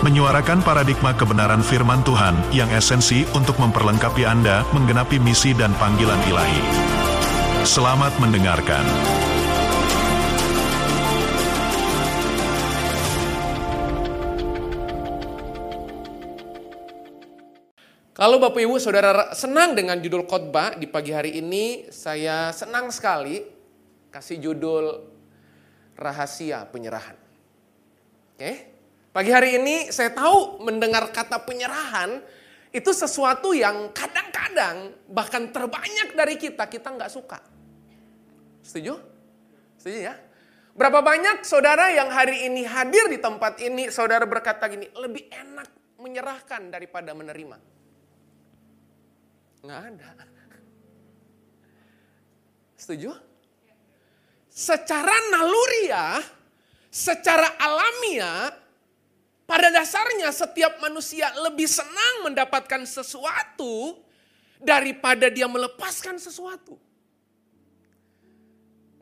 menyuarakan paradigma kebenaran firman Tuhan yang esensi untuk memperlengkapi Anda menggenapi misi dan panggilan ilahi. Selamat mendengarkan. Kalau Bapak Ibu Saudara senang dengan judul khotbah di pagi hari ini, saya senang sekali kasih judul rahasia penyerahan. Oke. Pagi hari ini saya tahu mendengar kata penyerahan itu sesuatu yang kadang-kadang bahkan terbanyak dari kita kita nggak suka. Setuju? Setuju ya? Berapa banyak saudara yang hari ini hadir di tempat ini, saudara berkata gini, lebih enak menyerahkan daripada menerima. Nggak ada. Setuju? Secara naluriah, secara alamiah, pada dasarnya setiap manusia lebih senang mendapatkan sesuatu daripada dia melepaskan sesuatu.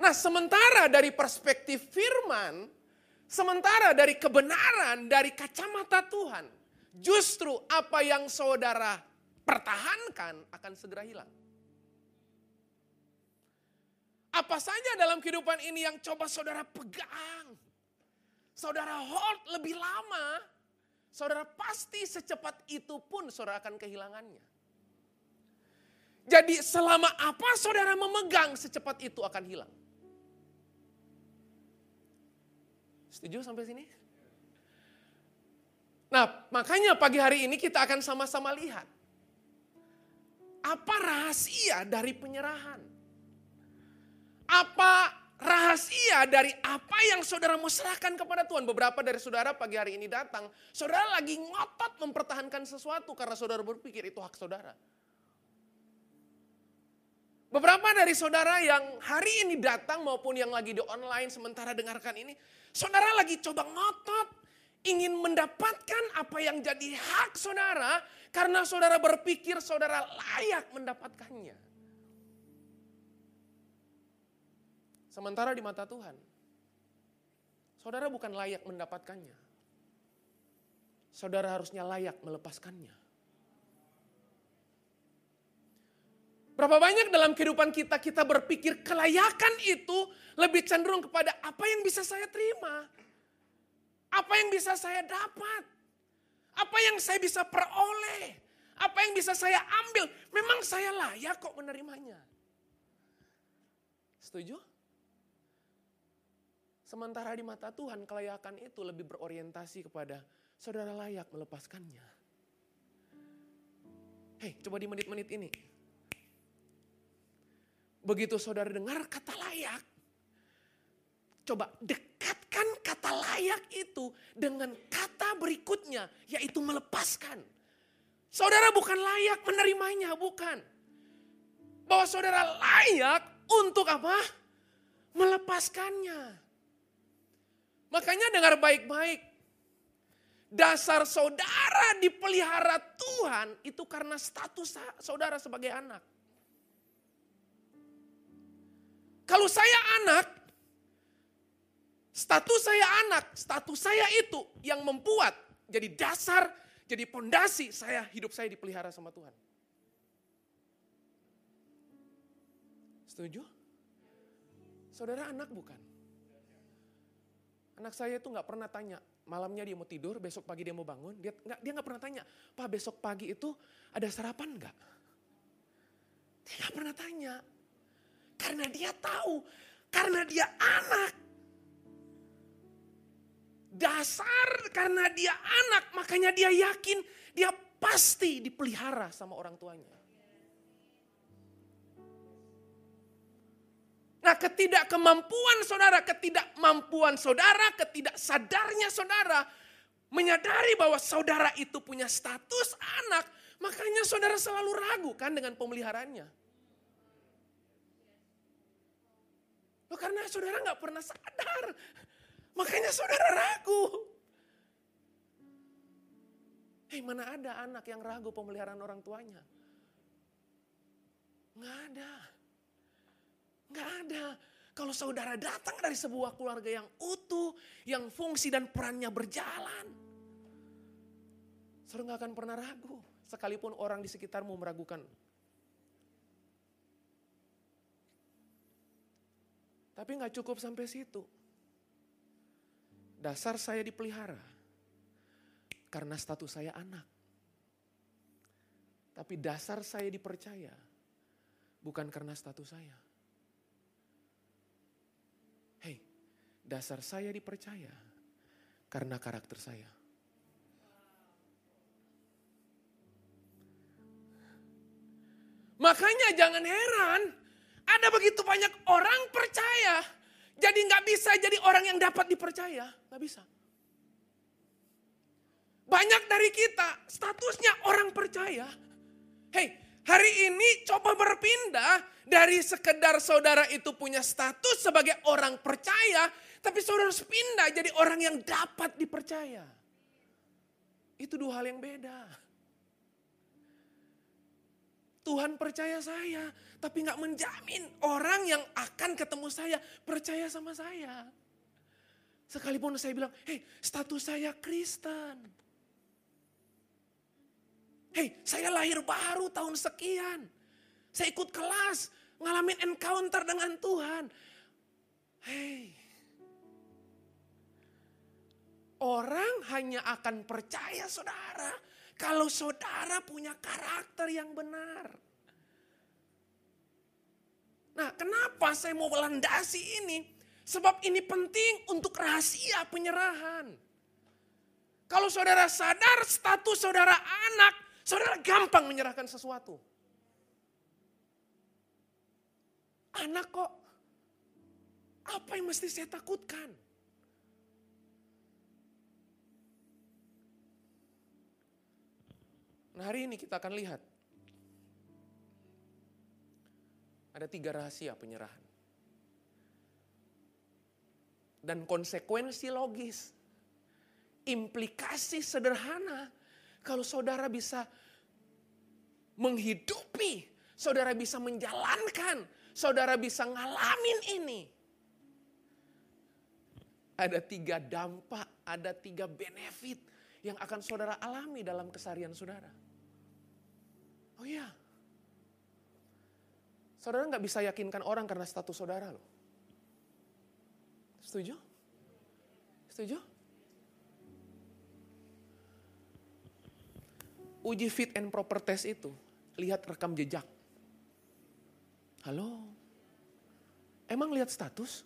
Nah, sementara dari perspektif firman, sementara dari kebenaran, dari kacamata Tuhan, justru apa yang saudara pertahankan akan segera hilang. Apa saja dalam kehidupan ini yang coba saudara pegang, saudara hold lebih lama, saudara pasti secepat itu pun saudara akan kehilangannya. Jadi selama apa saudara memegang, secepat itu akan hilang. Setuju sampai sini? Nah, makanya pagi hari ini kita akan sama-sama lihat. Apa rahasia dari penyerahan? Apa rahasia dari apa yang saudara mau serahkan kepada Tuhan? Beberapa dari saudara pagi hari ini datang, saudara lagi ngotot mempertahankan sesuatu karena saudara berpikir itu hak saudara. Beberapa dari saudara yang hari ini datang maupun yang lagi di online sementara dengarkan ini, saudara lagi coba ngotot ingin mendapatkan apa yang jadi hak saudara karena saudara berpikir saudara layak mendapatkannya. Sementara di mata Tuhan, saudara bukan layak mendapatkannya. Saudara harusnya layak melepaskannya. Berapa banyak dalam kehidupan kita, kita berpikir kelayakan itu lebih cenderung kepada apa yang bisa saya terima. Apa yang bisa saya dapat. Apa yang saya bisa peroleh. Apa yang bisa saya ambil. Memang saya layak kok menerimanya. Setuju? Sementara di mata Tuhan kelayakan itu lebih berorientasi kepada saudara layak melepaskannya. Hei coba di menit-menit ini. Begitu saudara dengar kata layak, coba dekatkan kata layak itu dengan kata berikutnya, yaitu melepaskan. Saudara bukan layak menerimanya, bukan. Bahwa saudara layak untuk apa? Melepaskannya. Makanya dengar baik-baik. Dasar saudara dipelihara Tuhan itu karena status saudara sebagai anak. Kalau saya anak, status saya anak, status saya itu yang membuat jadi dasar, jadi pondasi saya hidup saya dipelihara sama Tuhan. Setuju? Saudara anak bukan? Anak saya itu nggak pernah tanya, malamnya dia mau tidur, besok pagi dia mau bangun, dia nggak dia nggak pernah tanya, pak besok pagi itu ada sarapan nggak? Dia nggak pernah tanya. Karena dia tahu, karena dia anak. Dasar karena dia anak, makanya dia yakin dia pasti dipelihara sama orang tuanya. Nah ketidakkemampuan saudara, ketidakmampuan saudara, ketidaksadarnya saudara menyadari bahwa saudara itu punya status anak, makanya saudara selalu ragu kan dengan pemeliharannya Loh, karena saudara nggak pernah sadar, makanya saudara ragu. Hei mana ada anak yang ragu pemeliharaan orang tuanya? Nggak ada. Nggak ada. Kalau saudara datang dari sebuah keluarga yang utuh, yang fungsi dan perannya berjalan. Saudara nggak akan pernah ragu. Sekalipun orang di sekitarmu meragukan. Tapi nggak cukup sampai situ. Dasar saya dipelihara. Karena status saya anak. Tapi dasar saya dipercaya. Bukan karena status saya. Hei, dasar saya dipercaya. Karena karakter saya. Makanya jangan heran, ada begitu banyak orang percaya, jadi nggak bisa jadi orang yang dapat dipercaya, nggak bisa. Banyak dari kita statusnya orang percaya. Hei, hari ini coba berpindah dari sekedar saudara itu punya status sebagai orang percaya, tapi saudara harus pindah jadi orang yang dapat dipercaya. Itu dua hal yang beda. Tuhan percaya saya, tapi nggak menjamin orang yang akan ketemu saya percaya sama saya. Sekalipun saya bilang, hei status saya Kristen. Hei saya lahir baru tahun sekian. Saya ikut kelas, ngalamin encounter dengan Tuhan. Hei, orang hanya akan percaya saudara kalau saudara punya karakter yang benar. Nah, kenapa saya mau melandasi ini? Sebab ini penting untuk rahasia penyerahan. Kalau saudara sadar status saudara anak, saudara gampang menyerahkan sesuatu. Anak kok, apa yang mesti saya takutkan? Nah hari ini kita akan lihat. Ada tiga rahasia penyerahan. Dan konsekuensi logis. Implikasi sederhana. Kalau saudara bisa menghidupi. Saudara bisa menjalankan. Saudara bisa ngalamin ini. Ada tiga dampak, ada tiga benefit yang akan saudara alami dalam kesarian saudara. Oh iya. Saudara nggak bisa yakinkan orang karena status saudara loh. Setuju? Setuju? Uji fit and proper test itu, lihat rekam jejak. Halo? Emang lihat status?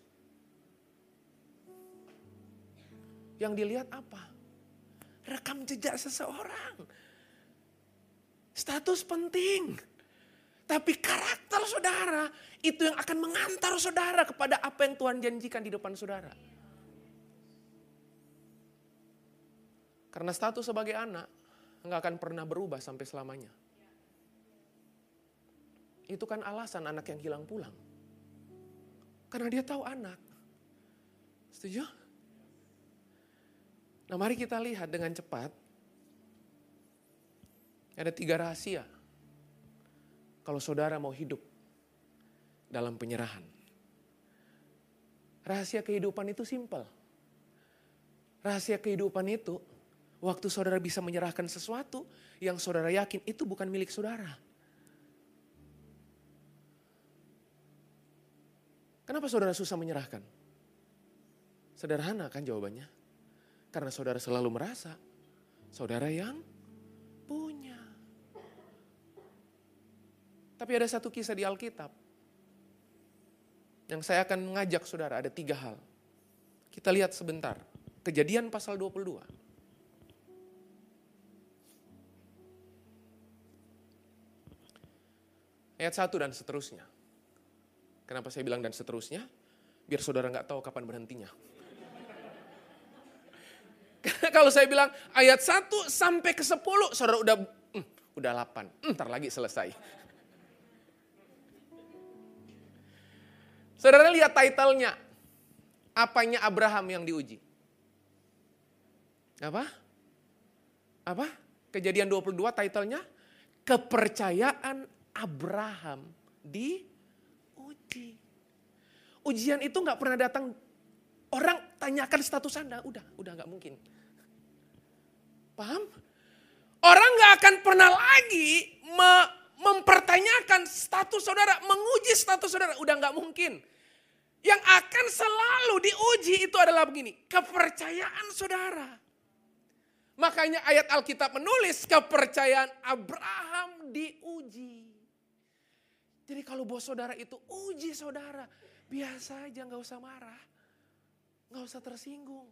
Yang dilihat apa? Rekam jejak seseorang. Status penting. Tapi karakter saudara itu yang akan mengantar saudara kepada apa yang Tuhan janjikan di depan saudara. Karena status sebagai anak nggak akan pernah berubah sampai selamanya. Itu kan alasan anak yang hilang pulang. Karena dia tahu anak. Setuju? Nah mari kita lihat dengan cepat ada tiga rahasia. Kalau saudara mau hidup dalam penyerahan. Rahasia kehidupan itu simpel. Rahasia kehidupan itu waktu saudara bisa menyerahkan sesuatu yang saudara yakin itu bukan milik saudara. Kenapa saudara susah menyerahkan? Sederhana kan jawabannya. Karena saudara selalu merasa saudara yang punya. Tapi ada satu kisah di Alkitab. Yang saya akan mengajak saudara, ada tiga hal. Kita lihat sebentar. Kejadian pasal 22. Ayat 1 dan seterusnya. Kenapa saya bilang dan seterusnya? Biar saudara nggak tahu kapan berhentinya. Karena kalau saya bilang ayat 1 sampai ke 10, saudara udah hmm, udah 8. Hmm, ntar lagi selesai. Saudara lihat titlenya. Apanya Abraham yang diuji? Apa? Apa? Kejadian 22 titlenya kepercayaan Abraham diuji. Ujian itu nggak pernah datang orang tanyakan status Anda, udah, udah nggak mungkin. Paham? Orang nggak akan pernah lagi me mempertanyakan status saudara, menguji status saudara, udah nggak mungkin. Yang akan selalu diuji itu adalah begini, kepercayaan saudara. Makanya ayat Alkitab menulis kepercayaan Abraham diuji. Jadi kalau bos saudara itu uji saudara, biasa aja nggak usah marah. Nggak usah tersinggung.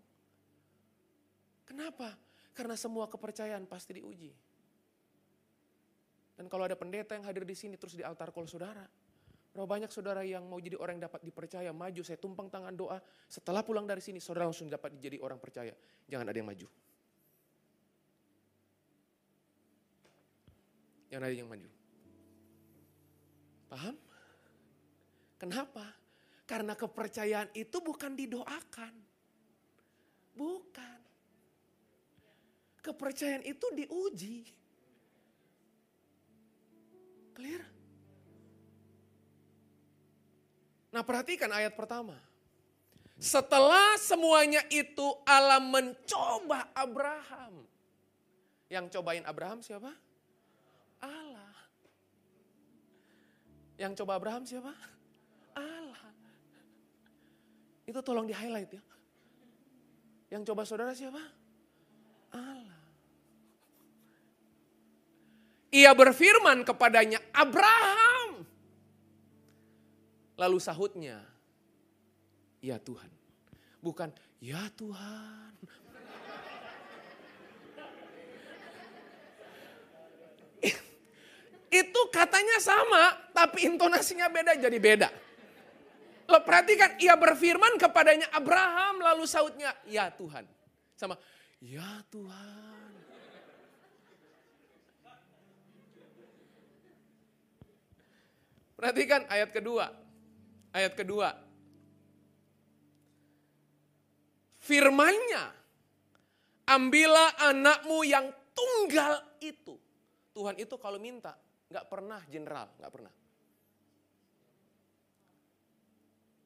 Kenapa? Karena semua kepercayaan pasti diuji. Dan kalau ada pendeta yang hadir di sini terus di altar call saudara. Berapa banyak saudara yang mau jadi orang yang dapat dipercaya, maju, saya tumpang tangan doa. Setelah pulang dari sini, saudara langsung dapat jadi orang percaya. Jangan ada yang maju. Jangan ada yang maju. Paham? Kenapa? Karena kepercayaan itu bukan didoakan. Bukan. Kepercayaan itu diuji. Clear? Nah perhatikan ayat pertama. Setelah semuanya itu Allah mencoba Abraham. Yang cobain Abraham siapa? Allah. Yang coba Abraham siapa? Allah. Itu tolong di highlight ya. Yang coba saudara siapa? Allah. Ia berfirman kepadanya, Abraham. Lalu sahutnya, ya Tuhan. Bukan, ya Tuhan. Itu katanya sama, tapi intonasinya beda jadi beda. Lo perhatikan, ia berfirman kepadanya Abraham, lalu sautnya, ya Tuhan. Sama, ya Tuhan. Perhatikan ayat kedua. Ayat kedua. Firmannya, ambillah anakmu yang tunggal itu. Tuhan itu kalau minta, nggak pernah jenderal, nggak pernah.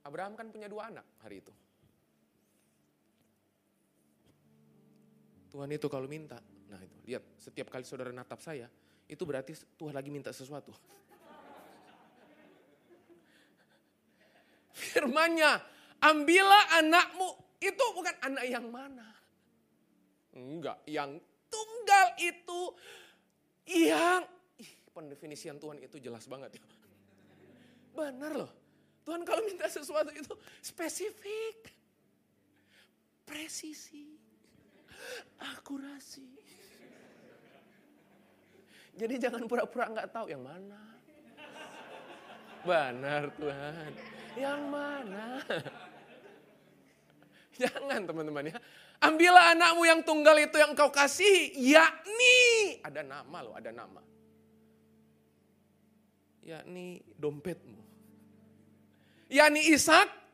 Abraham kan punya dua anak hari itu. Tuhan itu kalau minta, nah itu lihat setiap kali saudara natap saya, itu berarti Tuhan lagi minta sesuatu. Firmannya, ambillah anakmu. Itu bukan anak yang mana. Enggak, yang tunggal itu yang ih, pendefinisian Tuhan itu jelas banget ya. Benar loh. Tuhan kalau minta sesuatu itu spesifik. Presisi. Akurasi. Jadi jangan pura-pura nggak tahu yang mana. Benar Tuhan. Yang mana? Jangan teman-teman ya. Ambillah anakmu yang tunggal itu yang kau kasih. Yakni. Ada nama loh, ada nama. Yakni dompetmu. Yakni Ishak.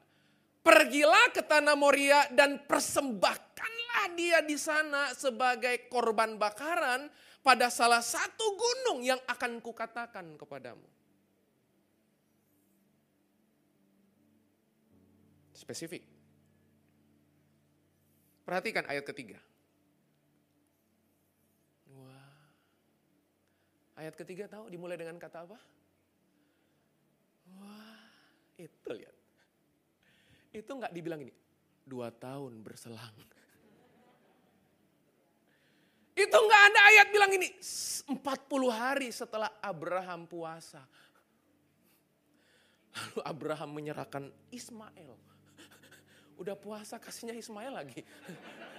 Pergilah ke tanah Moria dan persembahkanlah dia di sana sebagai korban bakaran pada salah satu gunung yang akan kukatakan kepadamu. Spesifik. Perhatikan ayat ketiga. Wah. Ayat ketiga tahu dimulai dengan kata apa? Wah, itu lihat. Itu nggak dibilang ini. Dua tahun berselang. Itu nggak ada ayat bilang ini. 40 hari setelah Abraham puasa. Lalu Abraham menyerahkan Ismail. Udah puasa kasihnya Ismail lagi.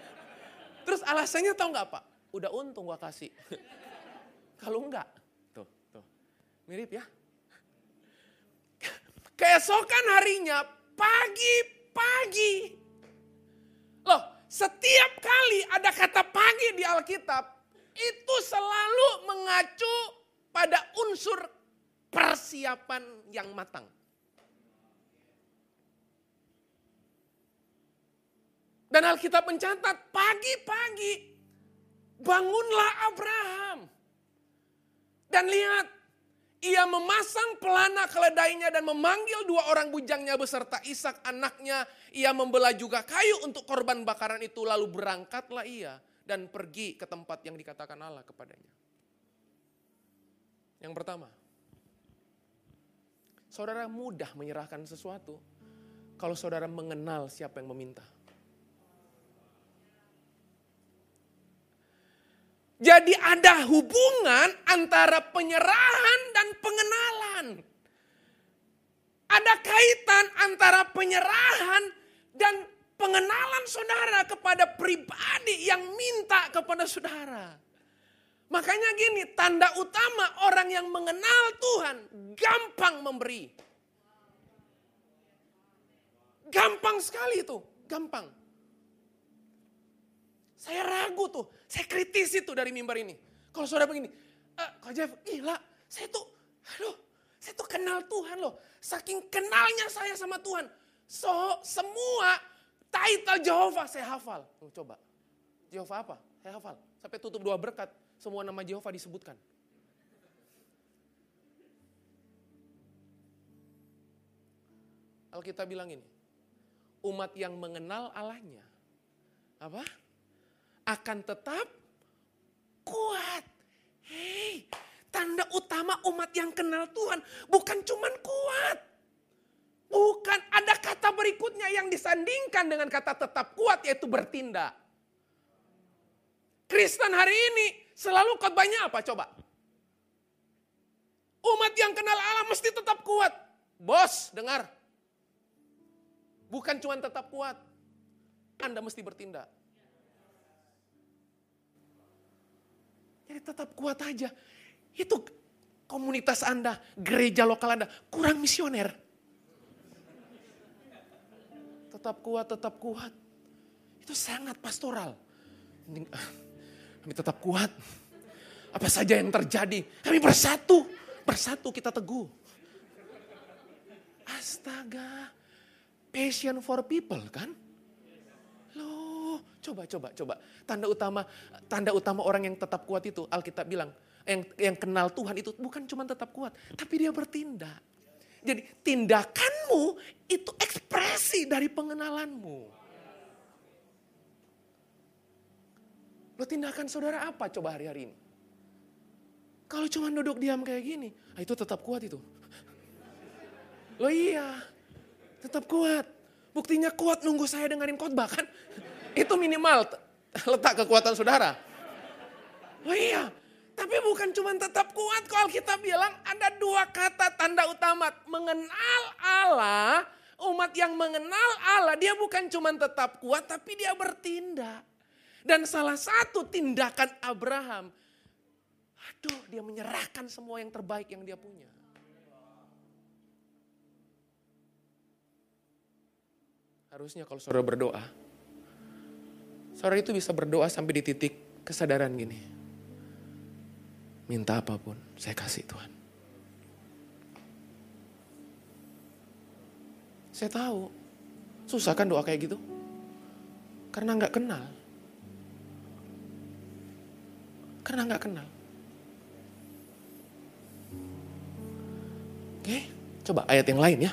Terus alasannya tahu nggak Pak? Udah untung gua kasih. Kalau enggak, tuh, tuh. Mirip ya. Keesokan harinya pagi-pagi. Loh, setiap kali ada kata pagi di Alkitab, itu selalu mengacu pada unsur persiapan yang matang. Dan Alkitab mencatat pagi-pagi bangunlah Abraham. Dan lihat, ia memasang pelana keledainya dan memanggil dua orang bujangnya beserta Ishak anaknya. Ia membelah juga kayu untuk korban bakaran itu lalu berangkatlah ia dan pergi ke tempat yang dikatakan Allah kepadanya. Yang pertama, saudara mudah menyerahkan sesuatu kalau saudara mengenal siapa yang meminta. Jadi ada hubungan antara penyerahan dan pengenalan. Ada kaitan antara penyerahan dan pengenalan saudara kepada pribadi yang minta kepada saudara. Makanya gini, tanda utama orang yang mengenal Tuhan gampang memberi. Gampang sekali itu, gampang. Saya ragu tuh, saya kritisi tuh dari mimbar ini. Kalau saudara begini, eh, Kak Jeff, gila, saya tuh, aduh, saya tuh kenal Tuhan loh. Saking kenalnya saya sama Tuhan. So, semua title Jehovah saya hafal. Tuh, coba, Jehovah apa? Saya hafal. Sampai tutup dua berkat, semua nama Jehovah disebutkan. Alkitab bilang ini, umat yang mengenal Allahnya, apa? Akan tetap kuat. Hei, tanda utama umat yang kenal Tuhan bukan cuman kuat. Bukan ada kata berikutnya yang disandingkan dengan kata tetap kuat yaitu bertindak. Kristen hari ini selalu khotbahnya apa coba? Umat yang kenal Allah mesti tetap kuat. Bos, dengar. Bukan cuma tetap kuat. Anda mesti bertindak. Jadi tetap kuat aja. Itu komunitas Anda, gereja lokal Anda kurang misioner. Tetap kuat, tetap kuat. Itu sangat pastoral. Kami tetap kuat. Apa saja yang terjadi, kami bersatu. Bersatu kita teguh. Astaga. Passion for people kan? Coba, coba, coba. Tanda utama, tanda utama orang yang tetap kuat itu, Alkitab bilang, yang yang kenal Tuhan itu bukan cuma tetap kuat, tapi dia bertindak. Jadi tindakanmu itu ekspresi dari pengenalanmu. Lo tindakan saudara apa coba hari-hari ini? Kalau cuma duduk diam kayak gini, ah, itu tetap kuat itu. Lo iya, tetap kuat. Buktinya kuat nunggu saya dengerin khotbah kan. Itu minimal letak kekuatan saudara. Oh iya, tapi bukan cuma tetap kuat kalau kita bilang ada dua kata tanda utama. Mengenal Allah, umat yang mengenal Allah dia bukan cuma tetap kuat tapi dia bertindak. Dan salah satu tindakan Abraham, aduh dia menyerahkan semua yang terbaik yang dia punya. Harusnya kalau saudara berdoa, Saudara itu bisa berdoa sampai di titik kesadaran gini. Minta apa pun, saya kasih Tuhan. Saya tahu, susah kan doa kayak gitu? Karena nggak kenal. Karena nggak kenal. Oke, coba ayat yang lain ya.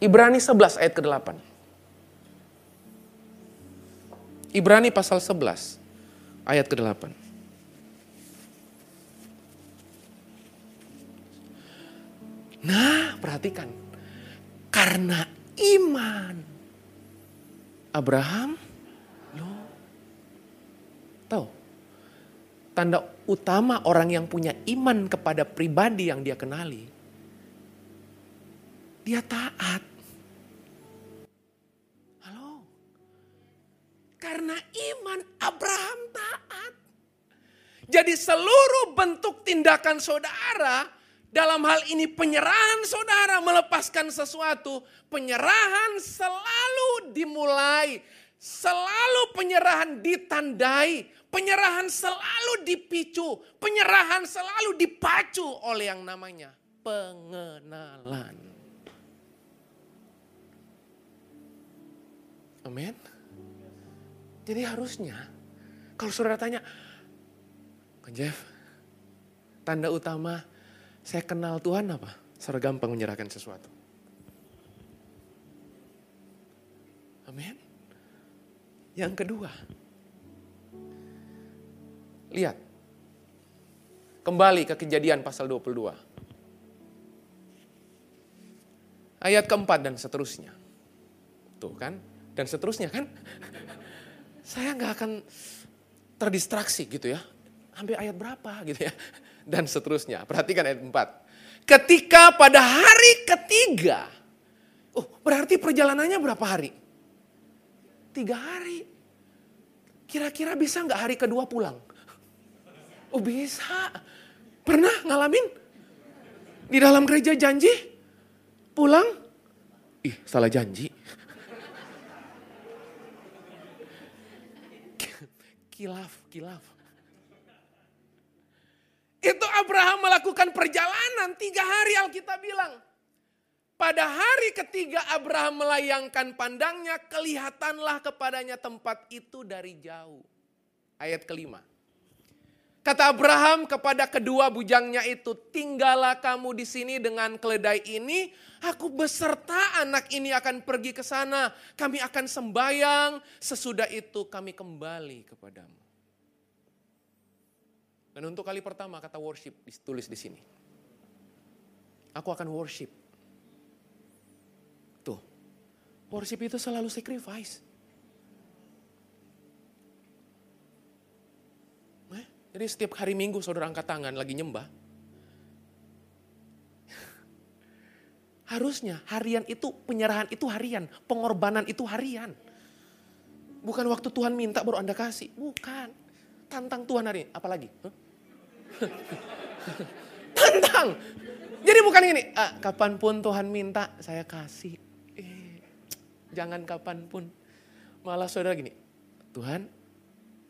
Ibrani 11 ayat ke-8. Ibrani pasal 11 ayat ke-8. Nah, perhatikan. Karena iman Abraham lo tahu tanda utama orang yang punya iman kepada pribadi yang dia kenali dia taat Karena iman Abraham taat. Jadi seluruh bentuk tindakan saudara dalam hal ini penyerahan saudara melepaskan sesuatu, penyerahan selalu dimulai, selalu penyerahan ditandai, penyerahan selalu dipicu, penyerahan selalu dipacu oleh yang namanya pengenalan. Amin. Jadi harusnya, kalau saudara tanya, Jeff, tanda utama saya kenal Tuhan apa? Saudara gampang menyerahkan sesuatu. Amin. Yang kedua, lihat. Kembali ke kejadian pasal 22. Ayat keempat dan seterusnya. Tuh kan, dan seterusnya kan. Saya nggak akan terdistraksi gitu ya. Sampai ayat berapa gitu ya. Dan seterusnya. Perhatikan ayat 4. Ketika pada hari ketiga. Oh berarti perjalanannya berapa hari? Tiga hari. Kira-kira bisa nggak hari kedua pulang? Oh bisa. Pernah ngalamin? Di dalam gereja janji? Pulang? Ih salah janji. Kilaf, kilaf. Itu Abraham melakukan perjalanan tiga hari Alkitab bilang. Pada hari ketiga Abraham melayangkan pandangnya, kelihatanlah kepadanya tempat itu dari jauh. Ayat kelima. Kata Abraham kepada kedua bujangnya itu, tinggallah kamu di sini dengan keledai ini, aku beserta anak ini akan pergi ke sana, kami akan sembayang, sesudah itu kami kembali kepadamu. Dan untuk kali pertama kata worship ditulis di sini. Aku akan worship. Tuh, worship itu selalu sacrifice. Jadi setiap hari minggu saudara angkat tangan lagi nyembah. Harusnya harian itu, penyerahan itu harian. Pengorbanan itu harian. Bukan waktu Tuhan minta baru Anda kasih. Bukan. Tantang Tuhan hari ini. Apalagi? Huh? Tantang. Jadi bukan ini. Ah, kapan pun Tuhan minta, saya kasih. Eh, jangan kapan pun. Malah saudara gini. Tuhan,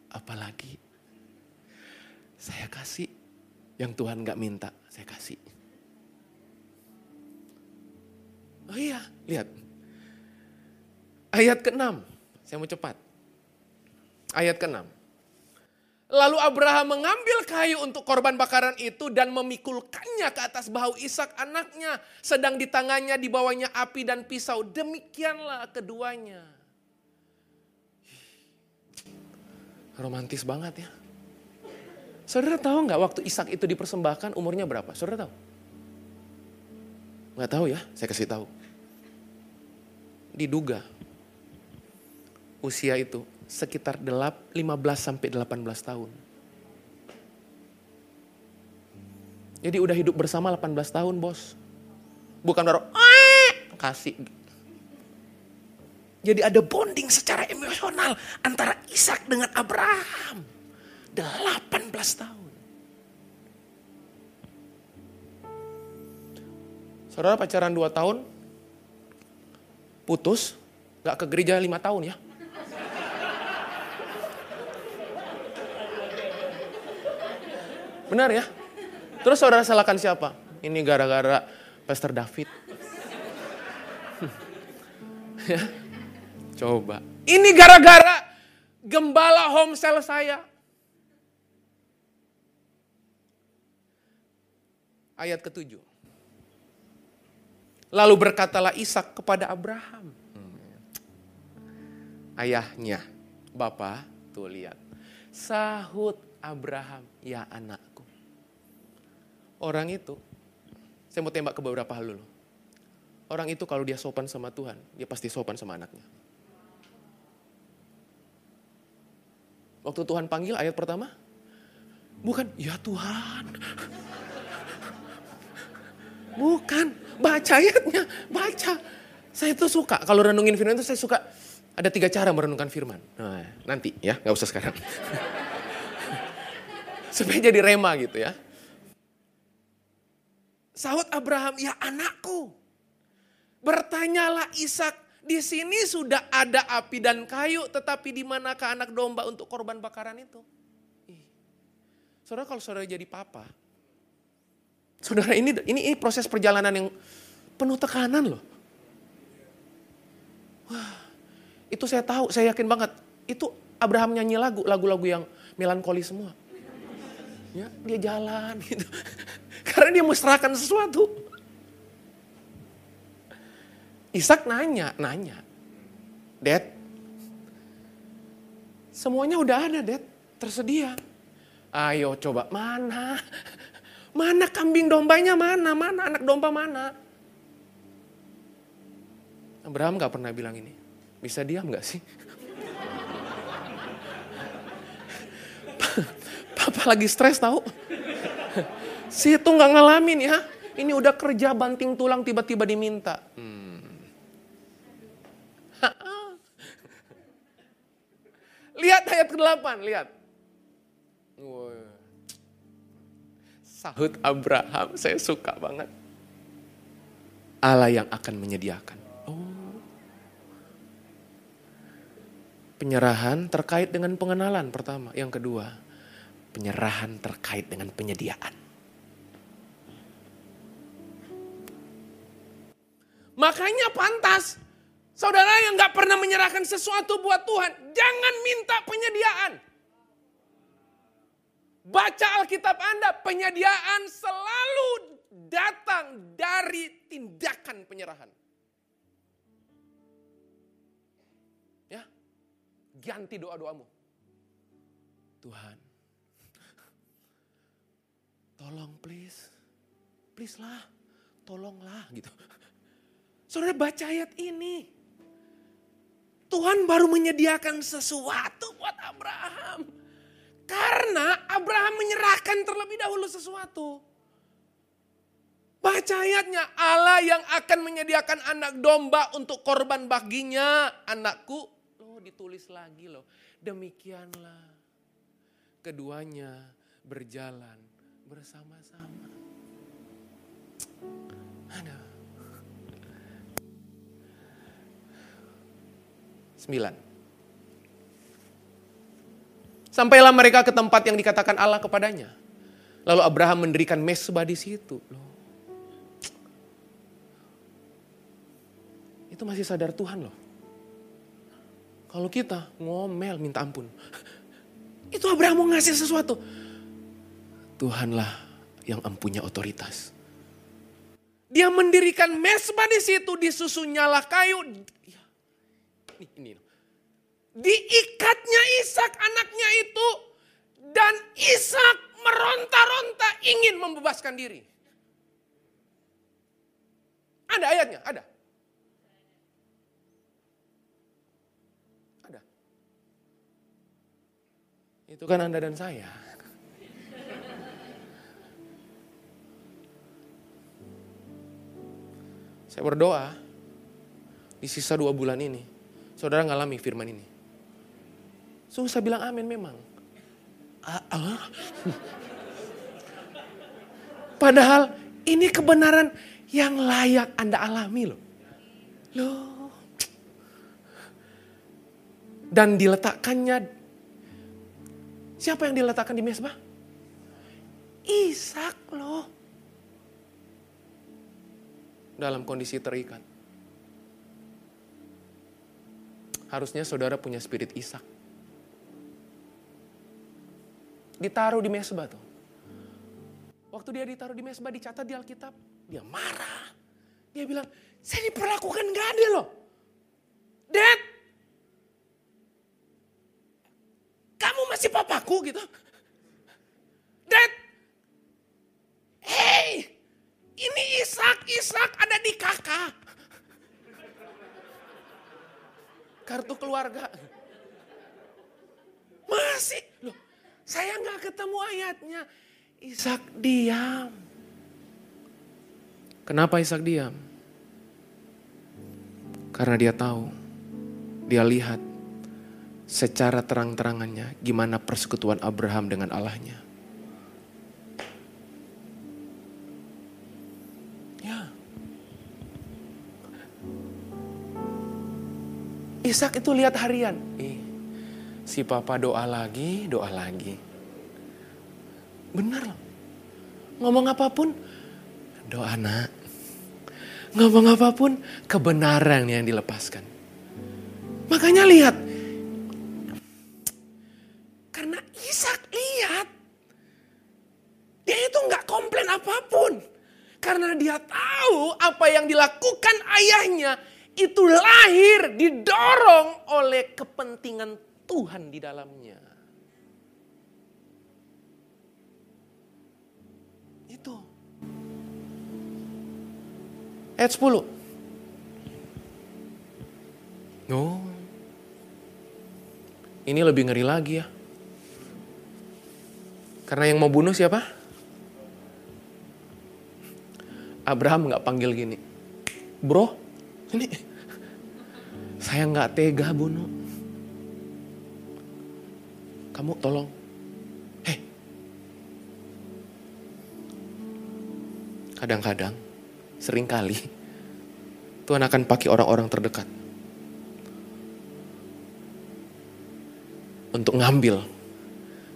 apalagi? Saya kasih yang Tuhan gak minta, saya kasih. Oh iya, lihat. Ayat ke-6, saya mau cepat. Ayat ke-6. Lalu Abraham mengambil kayu untuk korban bakaran itu dan memikulkannya ke atas bahu Ishak anaknya. Sedang di tangannya dibawanya api dan pisau. Demikianlah keduanya. Romantis banget ya. Saudara tahu nggak waktu Ishak itu dipersembahkan umurnya berapa? Saudara tahu? Nggak tahu ya, saya kasih tahu. Diduga usia itu sekitar 15 sampai 18 tahun. Jadi udah hidup bersama 18 tahun, Bos. Bukan baru kasih. Jadi ada bonding secara emosional antara Ishak dengan Abraham. 18 tahun. Saudara pacaran 2 tahun, putus, gak ke gereja 5 tahun ya. Benar ya? Terus saudara salahkan siapa? Ini gara-gara Pastor David. ya. Coba. Ini gara-gara gembala homesel saya. Ayat ketujuh. Lalu berkatalah Ishak kepada Abraham. Ayahnya, Bapak, tuh lihat. Sahut Abraham, ya anakku. Orang itu, saya mau tembak ke beberapa hal dulu. Orang itu kalau dia sopan sama Tuhan, dia pasti sopan sama anaknya. Waktu Tuhan panggil ayat pertama, bukan, ya Tuhan. Bukan, baca ayatnya, baca. Saya tuh suka, kalau renungin firman itu saya suka, ada tiga cara merenungkan firman. Nah, nanti ya, nggak usah sekarang. Supaya jadi rema gitu ya. Sahut Abraham, ya anakku. Bertanyalah Ishak, di sini sudah ada api dan kayu, tetapi di manakah anak domba untuk korban bakaran itu? Saudara kalau saudara jadi papa, Saudara ini, ini ini proses perjalanan yang penuh tekanan loh. Wah, itu saya tahu, saya yakin banget. Itu Abraham nyanyi lagu, lagu-lagu yang melankoli semua. Ya, dia jalan gitu. Karena dia mau serahkan sesuatu. Ishak nanya, nanya. Dad, semuanya udah ada, Dad. Tersedia. Ayo coba, mana? Mana kambing dombanya mana? Mana anak domba mana? Abraham gak pernah bilang ini. Bisa diam gak sih? Papa lagi stres tahu. Si itu nggak ngalamin ya. Ini udah kerja banting tulang tiba-tiba diminta. Hmm. lihat ayat ke-8, lihat. Sahut Abraham, saya suka banget. Allah yang akan menyediakan. Oh. Penyerahan terkait dengan pengenalan pertama. Yang kedua, penyerahan terkait dengan penyediaan. Makanya pantas saudara yang gak pernah menyerahkan sesuatu buat Tuhan, jangan minta penyediaan. Baca Alkitab Anda, penyediaan selalu datang dari tindakan penyerahan. Ya, ganti doa-doamu. Tuhan, tolong please, please lah, tolonglah gitu. Saudara baca ayat ini. Tuhan baru menyediakan sesuatu buat Abraham. Karena Abraham menyerahkan terlebih dahulu sesuatu. Baca ayatnya, Allah yang akan menyediakan anak domba untuk korban baginya. Anakku, oh ditulis lagi loh. Demikianlah keduanya berjalan bersama-sama. Ada. Sembilan. Sampailah mereka ke tempat yang dikatakan Allah kepadanya. Lalu Abraham mendirikan mesbah di situ. Loh. Itu masih sadar Tuhan loh. Kalau kita ngomel minta ampun. Itu Abraham mau ngasih sesuatu. Tuhanlah yang empunya otoritas. Dia mendirikan mesbah di situ, disusun nyala kayu. Ini, ini. Diikatnya Ishak anaknya itu dan Ishak meronta-ronta ingin membebaskan diri. Ada ayatnya, ada. Ada. Itu kan Anda dan saya. Saya berdoa di sisa dua bulan ini, saudara ngalami firman ini. Susah bilang amin memang. Ah, ah. Padahal ini kebenaran yang layak Anda alami loh. Loh. Dan diletakkannya, siapa yang diletakkan di mesbah? Ishak loh. Dalam kondisi terikat. Harusnya saudara punya spirit Ishak. Ditaruh di mesbah tuh. Waktu dia ditaruh di mesbah dicatat di Alkitab, dia marah. Dia bilang, saya diperlakukan gak adil loh. Dad, kamu masih papaku gitu. Dad, hey, ini Ishak, Ishak ada di kakak. Kartu keluarga. Masih, loh saya nggak ketemu ayatnya. Ishak diam. Kenapa Ishak diam? Karena dia tahu, dia lihat secara terang-terangannya gimana persekutuan Abraham dengan Allahnya. Ya. Ishak itu lihat harian. Eh, si papa doa lagi, doa lagi. benar. Ngomong apa pun, doa nak. Ngomong apa pun, kebenaran yang dilepaskan. Makanya lihat. Karena Ishak lihat. Dia itu nggak komplain apa pun. Karena dia tahu apa yang dilakukan ayahnya itu lahir didorong oleh kepentingan Tuhan di dalamnya. Itu. Ayat 10. Oh. Ini lebih ngeri lagi ya. Karena yang mau bunuh siapa? Abraham nggak panggil gini. Bro, ini saya nggak tega bunuh. Kamu tolong. Hei. Kadang-kadang, sering kali, Tuhan akan pakai orang-orang terdekat. Untuk ngambil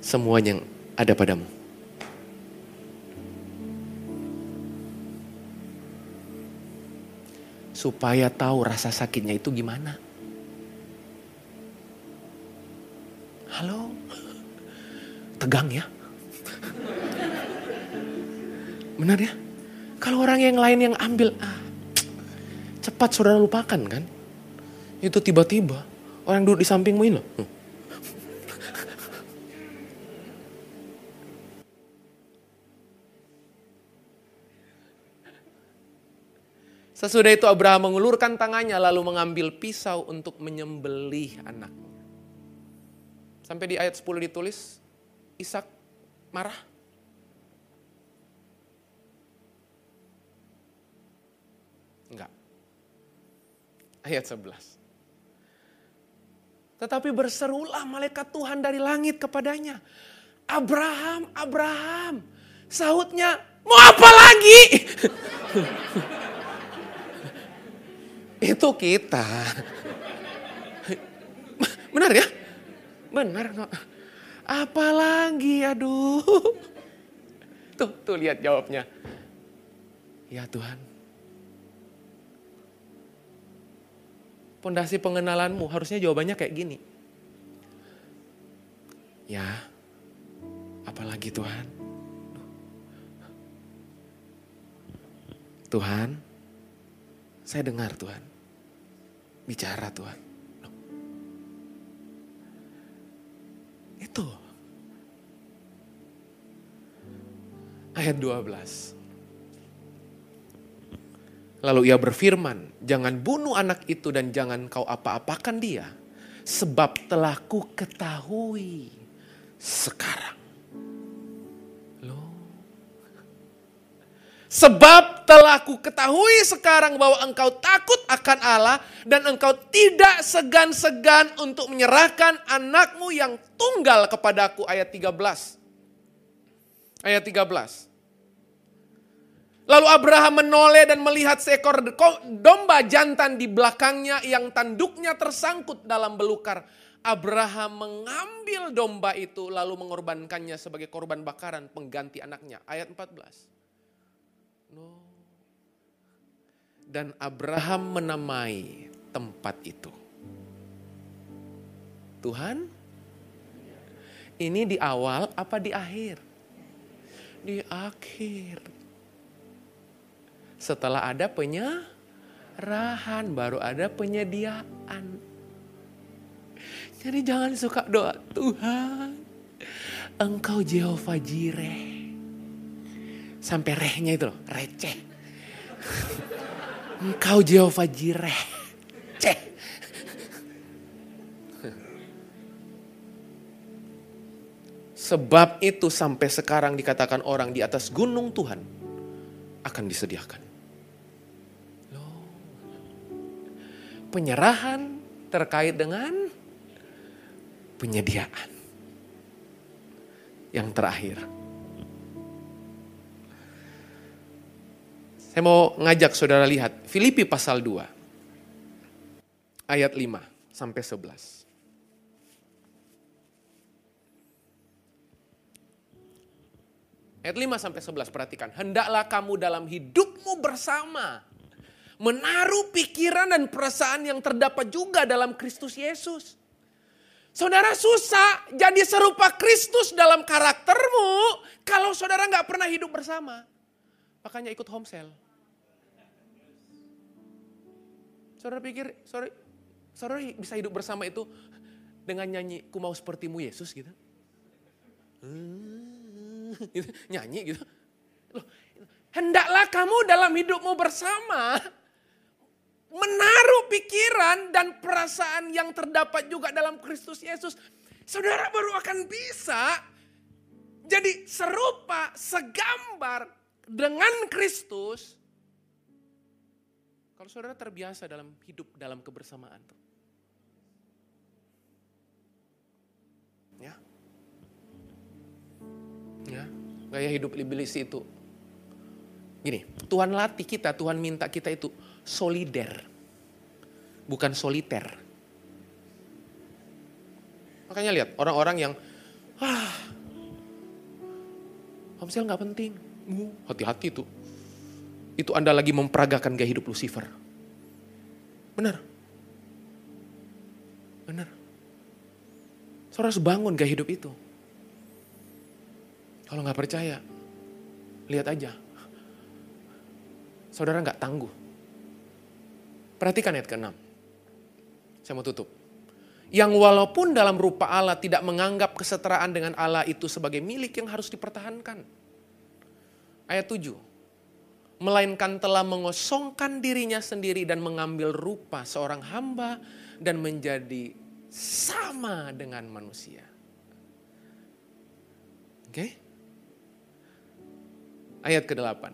semua yang ada padamu. Supaya tahu rasa sakitnya itu gimana. Tegang ya? Benar ya? Kalau orang yang lain yang ambil, ah, cepat saudara lupakan kan? Itu tiba-tiba orang duduk di sampingmu ini loh. Sesudah itu Abraham mengulurkan tangannya lalu mengambil pisau untuk menyembelih anaknya. Sampai di ayat 10 ditulis, Ishak marah. Enggak. Ayat 11. Tetapi berserulah malaikat Tuhan dari langit kepadanya. Abraham, Abraham. Sahutnya, mau apa lagi? Itu kita. Benar ya? Benar kok. Apalagi aduh. Tuh, tuh lihat jawabnya. Ya Tuhan. Pondasi pengenalanmu harusnya jawabannya kayak gini. Ya, apalagi Tuhan. Tuhan, saya dengar Tuhan. Bicara Tuhan. Itu. Ayat 12. Lalu ia berfirman, jangan bunuh anak itu dan jangan kau apa-apakan dia. Sebab telah ku ketahui sekarang. Sebab telah ku ketahui sekarang bahwa engkau takut akan Allah dan engkau tidak segan-segan untuk menyerahkan anakmu yang tunggal kepadaku. Ayat 13. Ayat 13. Lalu Abraham menoleh dan melihat seekor domba jantan di belakangnya yang tanduknya tersangkut dalam belukar. Abraham mengambil domba itu lalu mengorbankannya sebagai korban bakaran pengganti anaknya. Ayat 14. Dan Abraham menamai tempat itu. Tuhan, ini di awal apa di akhir? Di akhir. Setelah ada penyerahan, baru ada penyediaan. Jadi jangan suka doa, Tuhan, Engkau Jehovah Jireh. Sampai rehnya itu loh, receh. Engkau Jehovah Jireh. Ceh. Sebab itu sampai sekarang dikatakan orang di atas gunung Tuhan akan disediakan. penyerahan terkait dengan penyediaan. Yang terakhir. Saya mau ngajak saudara lihat Filipi pasal 2 ayat 5 sampai 11. Ayat 5 sampai 11 perhatikan. Hendaklah kamu dalam hidupmu bersama menaruh pikiran dan perasaan yang terdapat juga dalam Kristus Yesus. Saudara susah jadi serupa Kristus dalam karakter karaktermu kalau saudara nggak pernah hidup bersama. Makanya ikut home Saudara pikir, saudara, saudara bisa hidup bersama itu dengan nyanyi, ku mau sepertimu Yesus gitu. gitu nyanyi gitu. Loh, hendaklah kamu dalam hidupmu bersama menaruh pikiran dan perasaan yang terdapat juga dalam Kristus Yesus. Saudara baru akan bisa jadi serupa, segambar dengan Kristus kalau saudara terbiasa dalam hidup dalam kebersamaan tuh. Ya. Ya, gaya hidup iblis itu. Gini, Tuhan latih kita, Tuhan minta kita itu solider. Bukan soliter. Makanya lihat orang-orang yang ah Homsel nggak penting. Hati-hati tuh itu Anda lagi memperagakan gaya hidup Lucifer. Benar. Benar. Saudara harus bangun gaya hidup itu. Kalau nggak percaya, lihat aja. Saudara nggak tangguh. Perhatikan ayat ke-6. Saya mau tutup. Yang walaupun dalam rupa Allah tidak menganggap kesetaraan dengan Allah itu sebagai milik yang harus dipertahankan. Ayat 7 melainkan telah mengosongkan dirinya sendiri dan mengambil rupa seorang hamba dan menjadi sama dengan manusia. Oke? Okay? Ayat ke-8.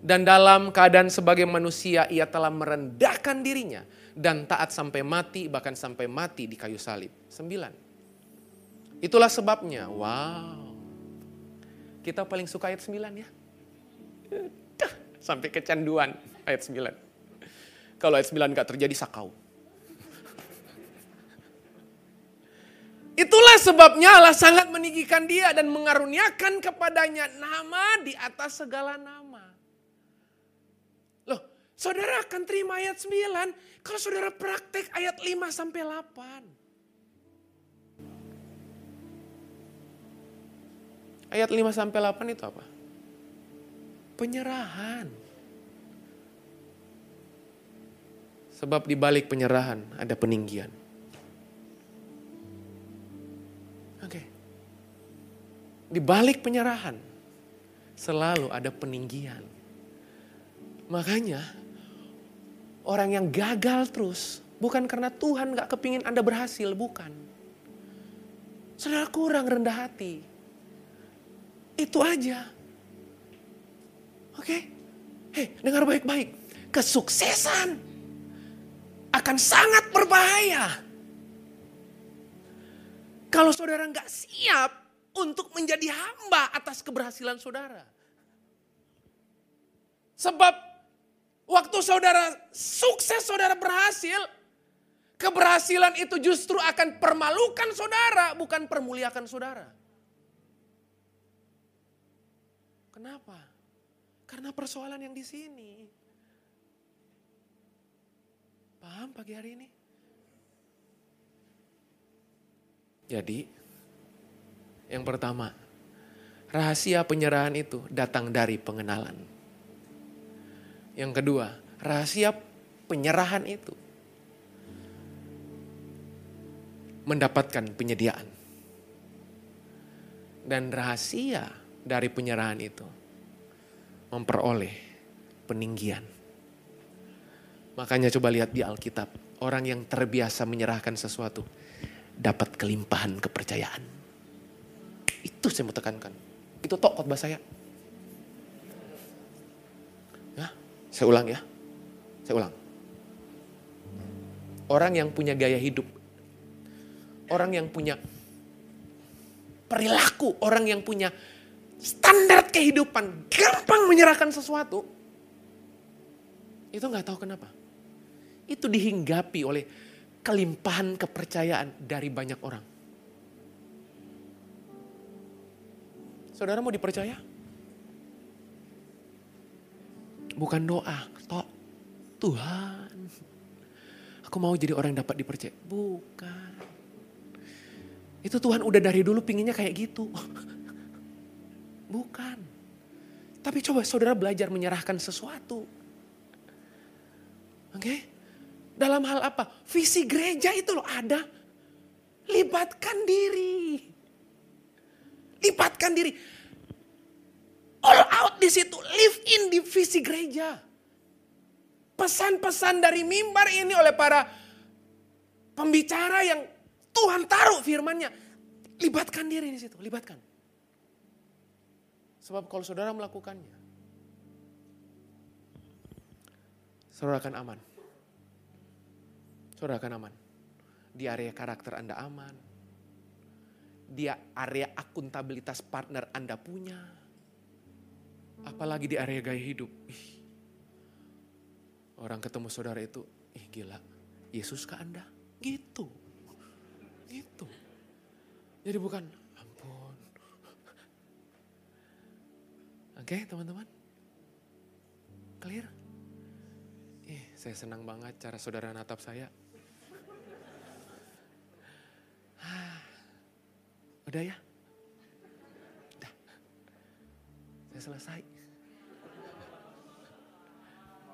Dan dalam keadaan sebagai manusia ia telah merendahkan dirinya dan taat sampai mati bahkan sampai mati di kayu salib. Sembilan. Itulah sebabnya, wow. Kita paling suka ayat sembilan ya. Sampai kecanduan ayat 9. Kalau ayat 9 gak terjadi sakau. Itulah sebabnya Allah sangat meninggikan dia dan mengaruniakan kepadanya nama di atas segala nama. Loh, saudara akan terima ayat 9 kalau saudara praktek ayat 5 sampai 8. Ayat 5 sampai 8 itu apa? Penyerahan. Sebab di balik penyerahan ada peninggian. Oke. Di balik penyerahan selalu ada peninggian. Makanya orang yang gagal terus bukan karena Tuhan gak kepingin Anda berhasil, bukan. Saudara kurang rendah hati. Itu aja. Oke? Okay? Hei, dengar baik-baik. Kesuksesan akan sangat berbahaya. Kalau saudara nggak siap untuk menjadi hamba atas keberhasilan saudara. Sebab waktu saudara sukses, saudara berhasil, keberhasilan itu justru akan permalukan saudara, bukan permuliakan saudara. Kenapa? Karena persoalan yang di sini. Paham pagi hari ini? Jadi, yang pertama, rahasia penyerahan itu datang dari pengenalan. Yang kedua, rahasia penyerahan itu mendapatkan penyediaan. Dan rahasia dari penyerahan itu memperoleh peninggian. Makanya coba lihat di Alkitab, orang yang terbiasa menyerahkan sesuatu dapat kelimpahan kepercayaan. Itu saya mau tekankan. Itu tok khotbah saya. Ya, saya ulang ya. Saya ulang. Orang yang punya gaya hidup, orang yang punya perilaku, orang yang punya standar kehidupan, gampang menyerahkan sesuatu, itu nggak tahu kenapa. Itu dihinggapi oleh kelimpahan kepercayaan dari banyak orang. Saudara mau dipercaya? Bukan doa, toh Tuhan. Aku mau jadi orang yang dapat dipercaya. Bukan. Itu Tuhan udah dari dulu pinginnya kayak gitu. Bukan. Tapi coba saudara belajar menyerahkan sesuatu. Oke? Dalam hal apa? Visi gereja itu loh ada. Libatkan diri. Libatkan diri. All out di situ. Live in di visi gereja. Pesan-pesan dari mimbar ini oleh para pembicara yang Tuhan taruh firmannya. Libatkan diri di situ, libatkan. Sebab kalau saudara melakukannya, saudara akan aman. Saudara akan aman. Di area karakter Anda aman. Di area akuntabilitas partner Anda punya. Apalagi di area gaya hidup. Ih, orang ketemu saudara itu, ih gila, Yesus ke Anda? Gitu. Gitu. Jadi bukan, ampun. Oke teman-teman? Clear? Ih, saya senang banget cara saudara natap saya. Udah ya? Udah. Saya selesai.